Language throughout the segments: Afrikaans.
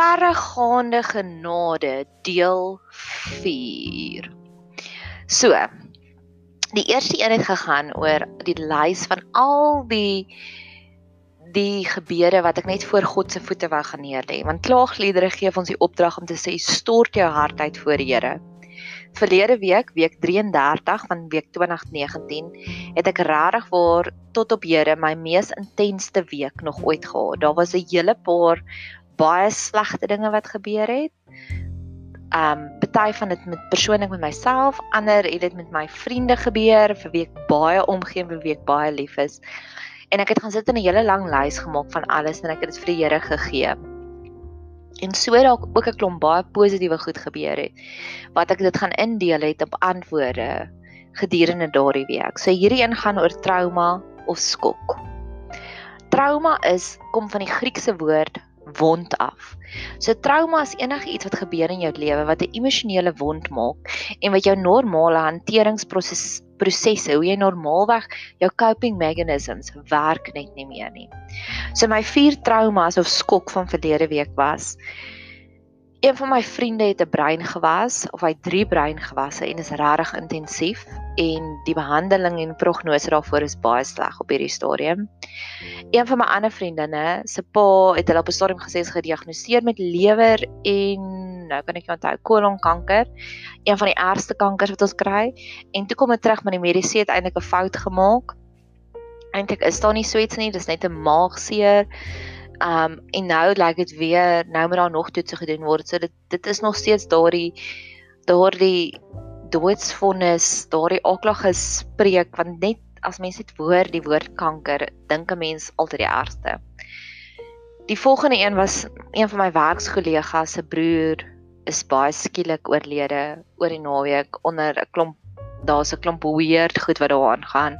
verregaande genade deel 4. So, die eerste een het gegaan oor die lys van al die die gebeure wat ek net voor God se voete wou gaan neerlê. Want klaagliedere gee ons die opdrag om te sê stort jou hart uit voor die Here. Verlede week, week 33 van week 2019, het ek regtig waar tot op Here my mees intensste week nog ooit gehad. Daar was 'n hele paar baie slegte dinge wat gebeur het. Um party van dit met persoonlik met myself, ander het dit met my vriende gebeur vir wie ek baie omgee en vir wie ek baie lief is. En ek het gaan sit in 'n hele lang lys gemaak van alles en ek het dit vir die Here gegee en so dalk ook 'n klomp baie positiewe goed gebeur het wat ek dit gaan indeel het op antwoorde gedurende daardie week. So hierdie een gaan oor trauma of skok. Trauma is kom van die Griekse woord wond af. So trauma is enigiets wat gebeur in jou lewe wat 'n emosionele wond maak en wat jou normale hanteringsproses prosesse hoe jy normaalweg jou coping mechanisms werk net nie meer nie. So my vier traumas of skok van verlede week was een van my vriende het 'n brein gewas of hy drie brein gewasse en is regtig intensief en die behandeling en prognose daarvoor is baie sleg op hierdie stadium. Een van my ander vriendinne se pa het hulle op 'n stadium gesê is gediagnoseer met lewer en nou kan ek nie onthou kolonkanker, een van die ergste kankers wat ons kry en toe kom dit terug met die mediese het eintlik 'n fout gemaak. Eintlik is daar nie so iets nie, dis net 'n maagseer. Um en nou lyk dit weer nou moet daar nog toetse gedoen word. So dit dit is nog steeds daardie daardie doodsvonnis, daardie aaklige spreek want net as mens dit hoor die woord kanker, dink 'n mens altyd die ergste. Die volgende een was een van my werkskollegas se broer is baie skielik oorlede oor die naweek onder 'n klomp daar's 'n klomp weird goed wat daar aangaan.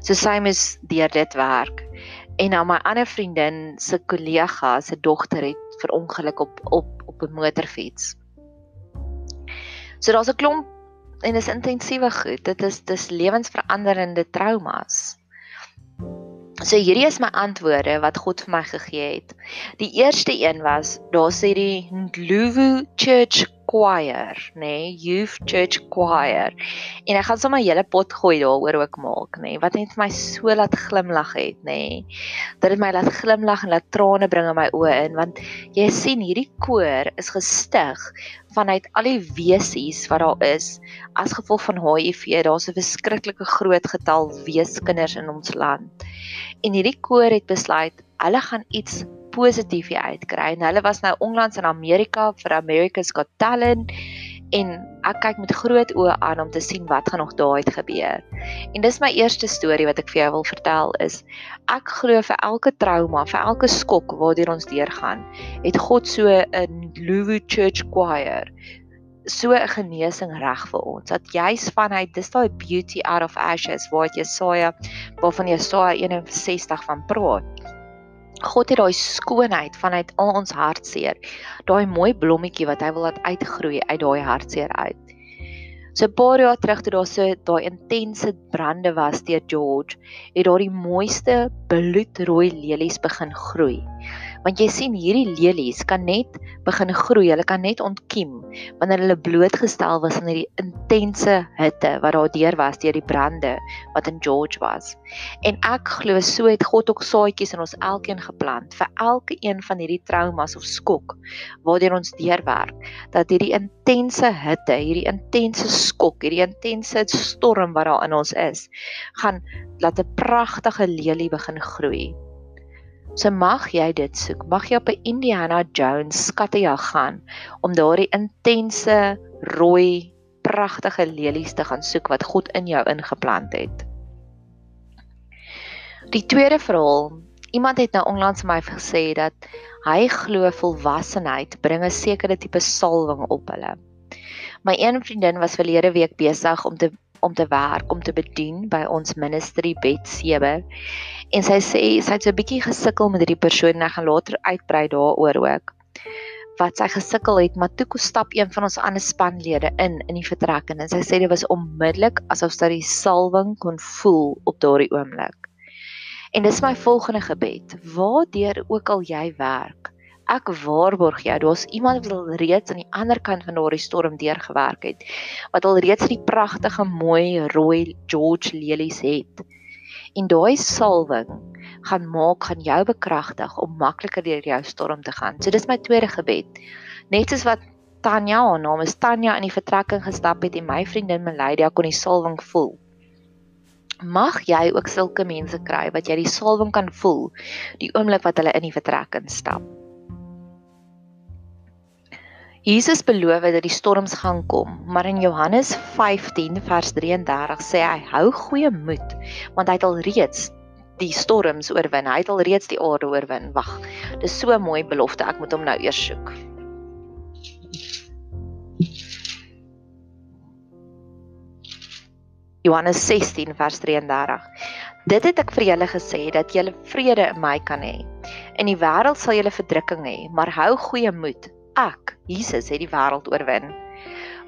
So sy moes deur dit werk. En nou my ander vriendin se kollega se dogter het verongeluk op op op 'n motorfiets. So daar's 'n klomp en dis intensiewe goed. Dit is dis lewensveranderende traumas. So hierdie is my antwoorde wat God vir my gegee het. Die eerste een was, daar sê die Ndlovu Church Choir, nê, nee, Youth Church Choir. En ek gaan sommer 'n hele pot gooi daaroor ook maak, nê, nee, wat net vir my so laat glimlag het, nê. Nee. Dat dit my laat glimlag en laat trane bring in my oë in, want jy sien hierdie koor is gestig vanuit al die wesies wat daar is as gevolg van HIV. Daar's 'n verskriklike groot getal weeskinders in ons land. En hierdie koor het besluit hulle gaan iets positief hier uitkry. En hulle was nou onlangs in Amerika vir America's Got Talent en ek kyk met groot oë aan om te sien wat gaan nog daar uit gebeur. En dis my eerste storie wat ek vir jou wil vertel is ek glo vir elke trauma, vir elke skok waardeur ons deurgaan, het God so 'n Louis Church Choir so 'n genesing reg vir ons. Dat juis vanuit dis daai beauty out of ashes waar Jesaja waarvan Jesaja 61 van praat. God het daai skoonheid vanuit al ons hartseer, daai mooi blommetjie wat hy wil laat uitgroei uit daai hartseer uit. So 'n paar jaar terug toe daar so daai intense brande was deur George, het daar die mooiste bloedrooi lelies begin groei want jy sien hierdie lelies kan net begin groei, hulle kan net ontkiem wanneer hulle blootgestel was aan hierdie intense hitte wat daar deur was deur die brande wat in George was. En ek glo so het God ook saadjies in ons elkeen geplant vir elke een van hierdie traumas of skok waardeur ons deurwerk dat hierdie intense hitte, hierdie intense skok, hierdie intense storm wat daar in ons is, gaan laat 'n pragtige lelie begin groei. So mag jy dit soek. Mag jy op 'n Indiana Jones skattejag gaan om daardie intense rooi pragtige lelies te gaan soek wat God in jou ingeplant het. Die tweede verhaal, iemand het nou onlangs my gesê dat hy glo volwassenheid bring 'n sekere tipe salwing op hulle. My een vriendin was verlede week besig om te om te werk, om te bedien by ons ministry Bed 7. En sy sê sy het so 'n bietjie gesukkel met hierdie persoon en ek gaan later uitbrei daaroor ook. Wat sy gesukkel het, maar toe kom stap een van ons ander spanlede in in die vertrek en sy sê dit was onmiddellik asof sy die salwing kon voel op daardie oomblik. En dis my volgende gebed. Waardeur ook al jy werk, Ek waarborg jou, daar's iemand wat al reeds aan die ander kant van daardie storm deurgewerk het, wat al reeds die pragtige mooi rooi George lelies het. En daai salwing gaan maak gaan jou bekragtig om makliker deur jou storm te gaan. So dis my tweede gebed. Net soos wat Tanya, haar naam is Tanya in die vertrekking gestap het en my vriendin Meladia kon die salwing voel. Mag jy ook sulke mense kry wat jy die salwing kan voel die oomblik wat hulle in die vertrekking stap. Jesus beloof dat die storms gaan kom, maar in Johannes 15 vers 33 sê hy hou goeie moed want hy het al reeds die storms oorwin. Hy het al reeds die aarde oorwin. Wag. Dis so 'n mooi belofte. Ek moet hom nou eers soek. Johannes 16 vers 33. Dit het ek vir julle gesê dat julle vrede in my kan hê. In die wêreld sal julle verdrukking hê, maar hou goeie moed. Ek, Jesus, het die wêreld oorwin.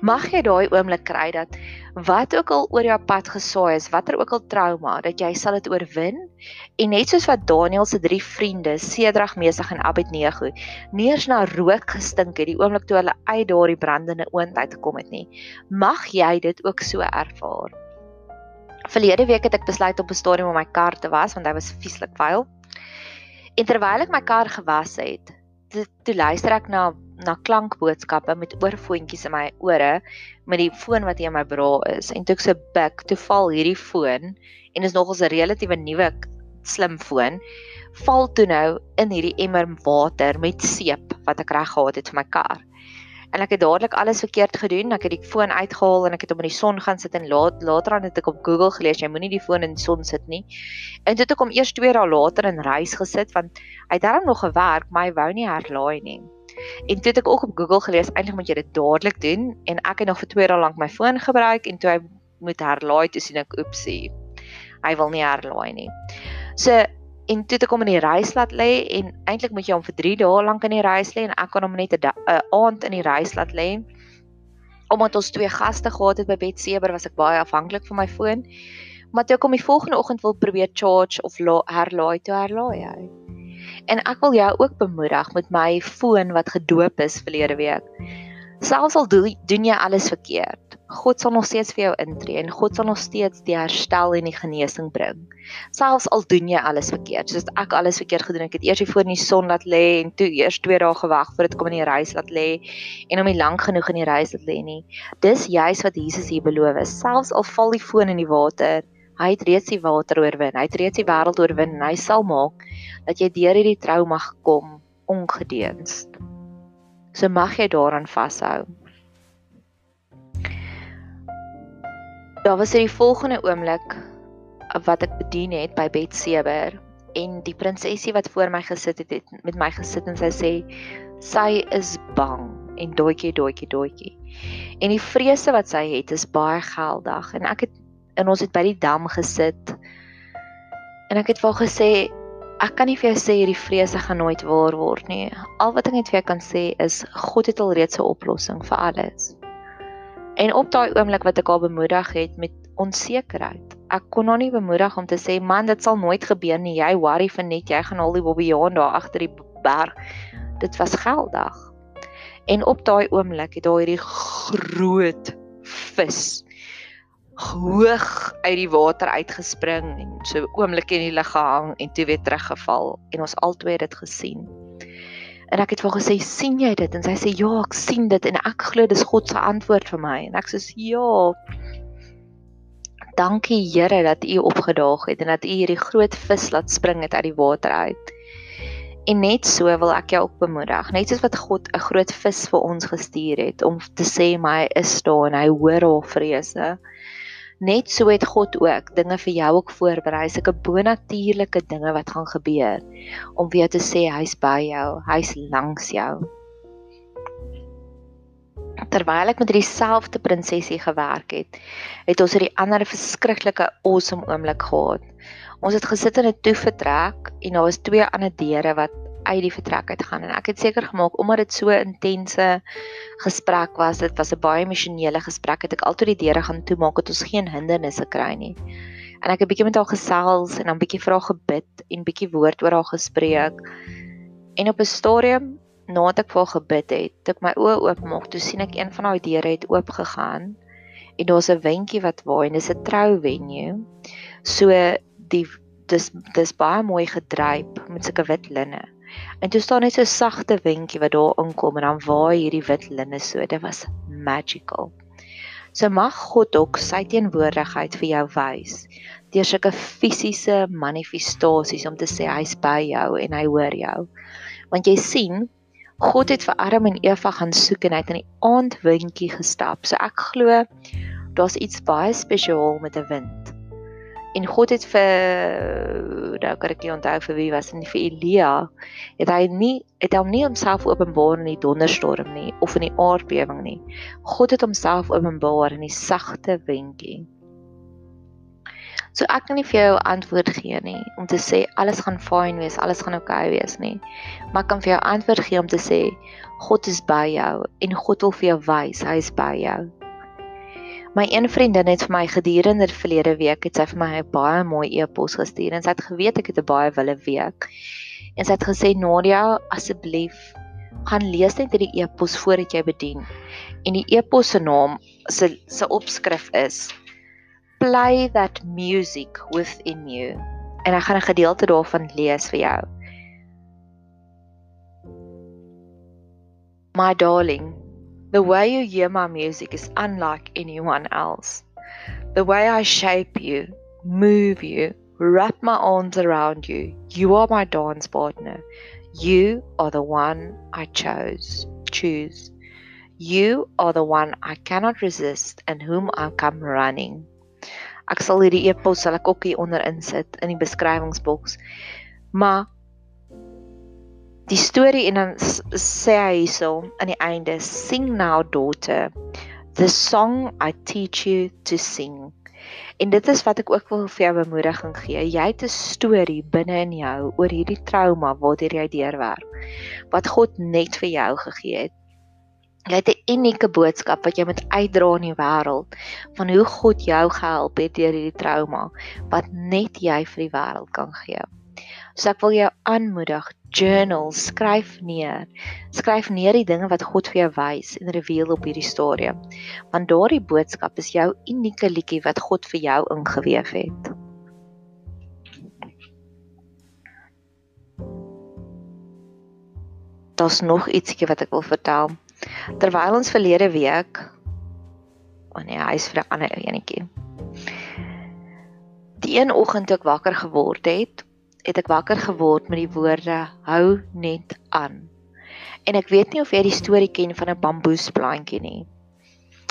Mag jy daai oomblik kry dat wat ook al oor jou pad gesaai is, watter ook al trauma, dat jy sal dit oorwin en net soos wat Daniël se drie vriende, Sedrag, Mesach en Abednego, nie eens na rook gestink het die oomblik toe hulle uit daardie brandende oond uitgekom het nie. Mag jy dit ook so ervaar. Verlede week het ek besluit op 'n stadium om my kar te was want hy was vieslik vuil. En terwyl ek my kar gewas het, toe, luister ek na na klankboodskappe met oorfoontjies in my ore met die foon wat hier in my bra is. En toe ek so buk, toe val hierdie foon en is nogals 'n relatiewe nuwe slim foon val toe nou in hierdie emmer water met seep wat ek reg gehad het vir my kar en ek het dadelik alles verkeerd gedoen. Ek het die foon uitgehaal en ek het hom in die son gaan sit en laat, later aan het ek op Google gelees jy moenie die foon in die son sit nie. En toe het ek hom eers 2 dae later in reis gesit want hy het darm nog gewerk, maar hy wou nie herlaai nie. En toe het ek ook op Google gelees eintlik moet jy dit dadelik doen en ek het nog vir 2 dae lank my foon gebruik en toe hy moet herlaai toe sien ek oepsie. Hy wil nie herlaai nie. So en toe ek hom in die reis laat lê en eintlik moet jy hom vir 3 dae lank in die reis lê en ek kan hom net 'n aand in die reis laat lê. Omdat ons twee gaste gehad het by Betseber was ek baie afhanklik van my foon. Maar toe ek hom die volgende oggend wil probeer charge of herlaai toe herlaai hy. En ek wil jou ook bemoedig met my foon wat gedoop is verlede week. Selfs al doen jy alles verkeerd, God sal nog steeds vir jou intree en God sal nog steeds die herstel en die genesing bring. Selfs al doen jy alles verkeerd, soos ek alles verkeerd gedoen het. Ek het eers hier voor in die son laat lê en toe eers 2 dae gewag voordat ek kom in die reis laat lê en om nie lank genoeg in die reis laat lê nie. Dis juis wat Jesus hier beloof. Selfs al val die foon in die water, hy het reeds die water oorwin. Hy het reeds die wêreld oorwin en hy sal maak dat jy deur hierdie trauma kom ongedeenst. So mag jy daaraan vashou. Daar was dit die volgende oomblik wat ek bedien het by Betseber en die prinsesie wat voor my gesit het, het met my gesit en sy sê sy is bang en doetjie doetjie doetjie. En die vrese wat sy het is baie geldig en ek het in ons het by die dam gesit en ek het vir haar gesê ek kan nie vir jou sê hierdie vrese gaan nooit waar word nie. Al wat ek net vir jou kan sê is God het al reeds 'n oplossing vir alles. En op daai oomblik wat ek haar bemoedig het met onsekerheid. Ek kon haar nie bemoedig om te sê man dit sal nooit gebeur nie. Jy worry vir net jy gaan al die bobbejaan daar agter die berg. Dit was geldig. En op daai oomblik het daar hierdie groot vis hoog uit die water uitgespring en so oomblik in die lug gehang en toe weer teruggeval en ons albei het dit gesien. En ek het vir gesê, "Sien jy dit?" En sy sê, "Ja, ek sien dit en ek glo dis God se antwoord vir my." En ek sê, "Ja." Dankie Here dat U opgedaag het en dat U hierdie groot vis laat spring uit die water uit. En net so wil ek jou ook bemoedig, net soos wat God 'n groot vis vir ons gestuur het om te sê my is daar en hy hoor haar vrese. Net so het God ook dinge vir jou ook voorberei, sulke bonatuurlike dinge wat gaan gebeur om vir jou te sê hy's by jou, hy's langs jou. Terwyl ek met dieselfde prinsesie gewerk het, het ons hierdie ander verskriklike awesome oomblik gehad. Ons het gesit in 'n toevertrek en daar was twee ander deure wat uit die vertrek uit gaan en ek het seker gemaak omdat dit so intense gesprek was, dit was 'n baie emosionele gesprek, het ek altyd die deure gaan toemaak dat ons geen hindernisse kry nie. En ek het 'n bietjie met haar gesels en dan bietjie vir haar gebid en bietjie woord oor haar gespreek. En op 'n stadium nadat ek vir haar gebid het, toe ek my oë oopmaak, toe sien ek een van daai deure het oop gegaan en daar's 'n windjie wat waai en dis 'n trou venue. So die dis dis baie mooi gedryp met sulke wit linne. En toe staan net so sagte windjie wat daar inkom en dan waai hierdie wit linne so. Dit was magical. So mag God ook sy teenwoordigheid vir jou wys deur sulke fisiese manifestasies om te sê hy's by jou en hy hoor jou. Want jy sien, God het vir Adam en Eva gaan soek en hy het in die aandwindjie gestap. So ek glo daar's iets baie spesiaal met 'n wind. En God het vir nou kan ek nie onthou vir wie was dit vir Elia het hy nie het hom nie homself openbaar in die donderstorm nie of in die aardbewing nie. God het homself openbaar in die sagte windjie. So ek kan nie vir jou antwoord gee nie om te sê alles gaan fyn wees, alles gaan oukei okay wees nie. Maar ek kan vir jou antwoord gee om te sê God is by jou en God wil vir jou wys hy is by jou. My een vriendin het vir my gedurende die verlede week het sy vir my 'n baie mooi e-pos gestuur en sy het geweet ek het 'n baie wille week. En sy het gesê Nadia, asseblief gaan lees net hierdie e-pos voordat jy bedien. En die e-pos se naam se se opskrif is play that music within you. En ek gaan 'n gedeelte daarvan lees vir jou. My darling, the way you hear my music is unlike anyone else. The way I shape you, move you, wrap my arms around you. You are my dance partner. You are the one I chose. Choose. You are the one I cannot resist and whom I come running. Ek sal hierdie e-pos sal ek ook hier onder insit in die beskrywingsboks. Maar die storie en dan sê hy hierso aan die einde sing now daughter the song I teach you to sing. En dit is wat ek ook wil vir jou bemoediging gee. Jy het 'n storie binne in jou oor hierdie trauma wat jy deurwerk. Wat God net vir jou gegee het. Jy het 'n unieke boodskap wat jy moet uitdra in die wêreld van hoe God jou gehelp het deur hierdie trauma wat net jy vir die wêreld kan gee. So ek wil jou aanmoedig, journal, skryf neer. Skryf neer die dinge wat God vir jou wys en reveal op hierdie stadium. Want daardie boodskap is jou unieke liedjie wat God vir jou ingeweef het. Daar's nog ietsie wat ek wil vertel. Terwyl ons verlede week oh nee, hy's vir 'n ander enetjie. Die een oggend toe ek wakker geword het, het ek wakker geword met die woorde hou net aan. En ek weet nie of jy die storie ken van 'n bamboesplantjie nie.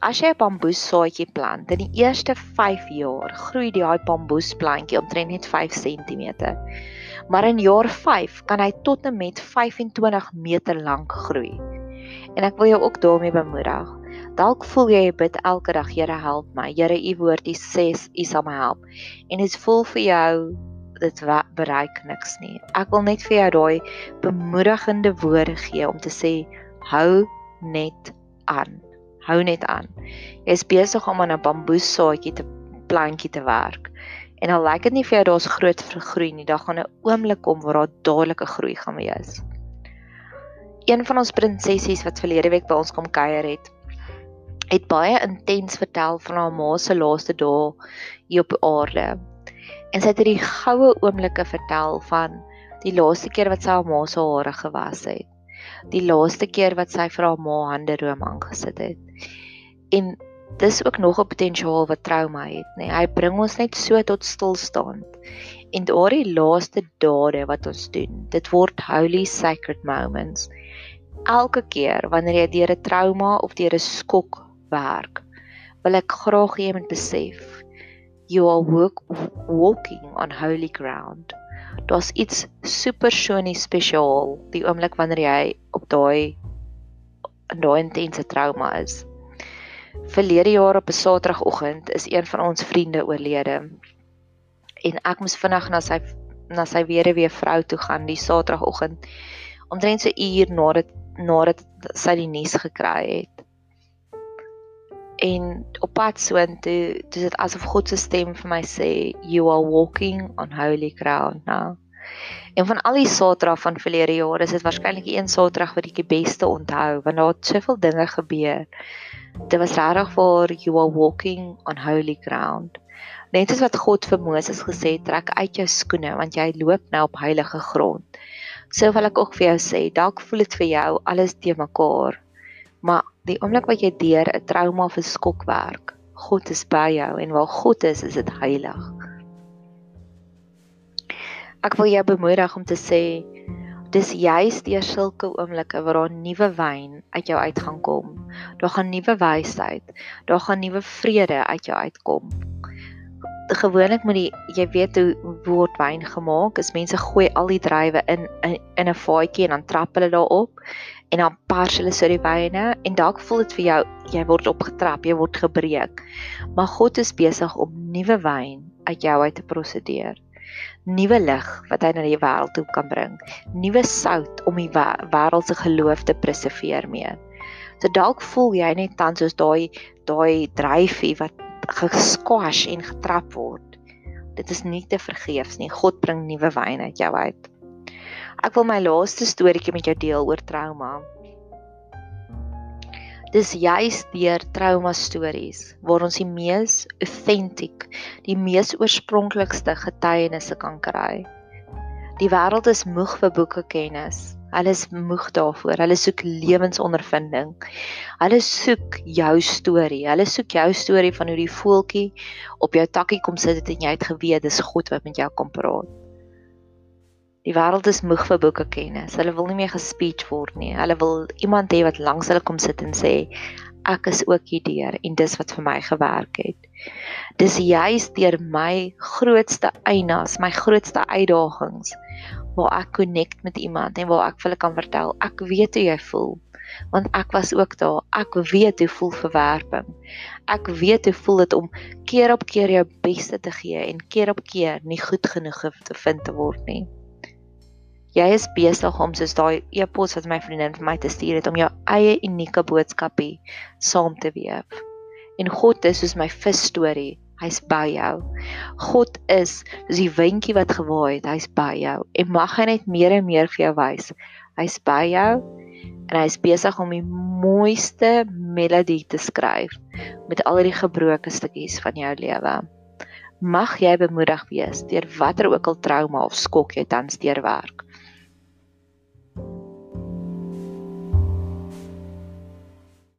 As jy 'n bamboessaadjie plant, in die eerste 5 jaar groei daai bamboesplantjie omtrent net 5 cm. Maar in jaar 5 kan hy tot en met 25 meter lank groei. En ek wil jou ook daarmee bemoedig. Dalk voel jy bid elke dag, Here help my. Here, u woord sê u sal my help. En dit voel vir jou dit bereik niks nie. Ek wil net vir jou daai bemoedigende woorde gee om te sê hou net aan. Hou net aan. Jy is besig om aan 'n bamboessaadjie te plantjie te werk. En al lyk dit nie vir jou daar's groot groei nie, dan gaan 'n oomblik kom waar daar dadelik 'n groei gaan wees een van ons prinsessies wat verlede week by ons kom kuier het, het baie intens vertel van haar ma se laaste dae hier op aarde. En sy het hierdie goue oomblikke vertel van die laaste keer wat sy haar ma se hare gewas het. Die laaste keer wat sy vir haar ma hande room aangesit het. En dis ook nog 'n potensiaal wat trauma het, nê. Nee. Hy bring ons net so tot stilstand. En daardie laaste dade wat ons doen, dit word holy sacred moments elke keer wanneer jy deur 'n trauma of deur 'n skok werk, wil ek graag hê jy moet besef you are work, walking on holy ground. Daar's iets supersonies spesiaal die oomblik wanneer jy op daai in daai intense trauma is. Verlede jaar op 'n Saterdagoggend is een van ons vriende oorlede. En ek moes vinnig na sy na sy weduwee vrou toe gaan die Saterdagoggend omtrent so uur nadat nadat sy die nuus gekry het. En op pad soontoe, dis dit asof God se stem vir my sê, "You are walking on holy ground now." En van al die Saterdag van verlede jaar is dit waarskynlik die een Saterdag wat ek die beste onthou want daar het soveel dinge gebeur. Dit was regtig vir you are walking on holy ground. Net soos wat God vir Moses gesê het, trek uit jou skoene want jy loop nou op heilige grond. So wil ek ook vir jou sê, dalk voel dit vir jou alles te mekaar. Maar die oomblik wat jy deur 'n trauma of 'n skok werk, God is by jou en waar God is, is dit heilig. Ek wil jou bemoedig om te sê dis juist deur sulke oomblikke waar daar nuwe wyn uit jou uit gaan kom. Daar gaan nuwe wysheid, daar gaan nuwe vrede uit jou uitkom gewoonlik moet die jy weet hoe word wyn gemaak is mense gooi al die druiwe in, in 'n vaatjie en dan trap hulle daarop en dan pars hulle so die wyne en dalk voel dit vir jou jy word opgetrap jy word gebreek maar God is besig om nuwe wyn uit jou uit te prosedeer nuwe lig wat hy na die wêreld toe kan bring nuwe sout om die wêreld se geloof te preserveer mee so dalk voel jy net tans soos daai daai dryfie wat gesquash en getrap word. Dit is nie te vergeefs nie. God bring nuwe wyn uit jou uit. Ek wil my laaste storieetjie met jou deel oor trauma. Dis juist deur trauma stories waar ons die mees authentic, die mees oorspronklikste getuienisse kan kry. Die wêreld is moeg vir boeke kennis. Hulle is moeg daarvoor. Hulle soek lewensondervinding. Hulle soek jou storie. Hulle soek jou storie van hoe die voeltjie op jou takkie kom sit en jy het geweet dis God wat met jou kom praat. Die wêreld is moeg vir boeke kennis. Hulle wil nie meer gespeech word nie. Hulle wil iemand hê wat langs hulle kom sit en sê ek is ook hier deur en dis wat vir my gewerk het. Dis juist deur my grootste einas, my grootste uitdagings waar ek connect met iemand en waar ek vir hulle kan vertel ek weet hoe jy voel want ek was ook daar ek weet hoe voel verwerping ek weet hoe voel dit om keer op keer jou beste te gee en keer op keer nie goed genoeg te vind te word nie jy is besig om soos daai e-pos wat my vriendin vir my te stuur het om jou eie unieke boodskapie saam te weef en God is soos my vis storie Hy's by jou. God is soos die windjie wat gewaai het, hy's by jou. En mag hy net meer en meer vir jou wys. Hy's by jou en hy's besig om die mooiste melodie te skryf met al die gebroke stukkies van jou lewe. Mag jy bemoedig wees deur watter ook al trauma of skok jy tans deurwerk.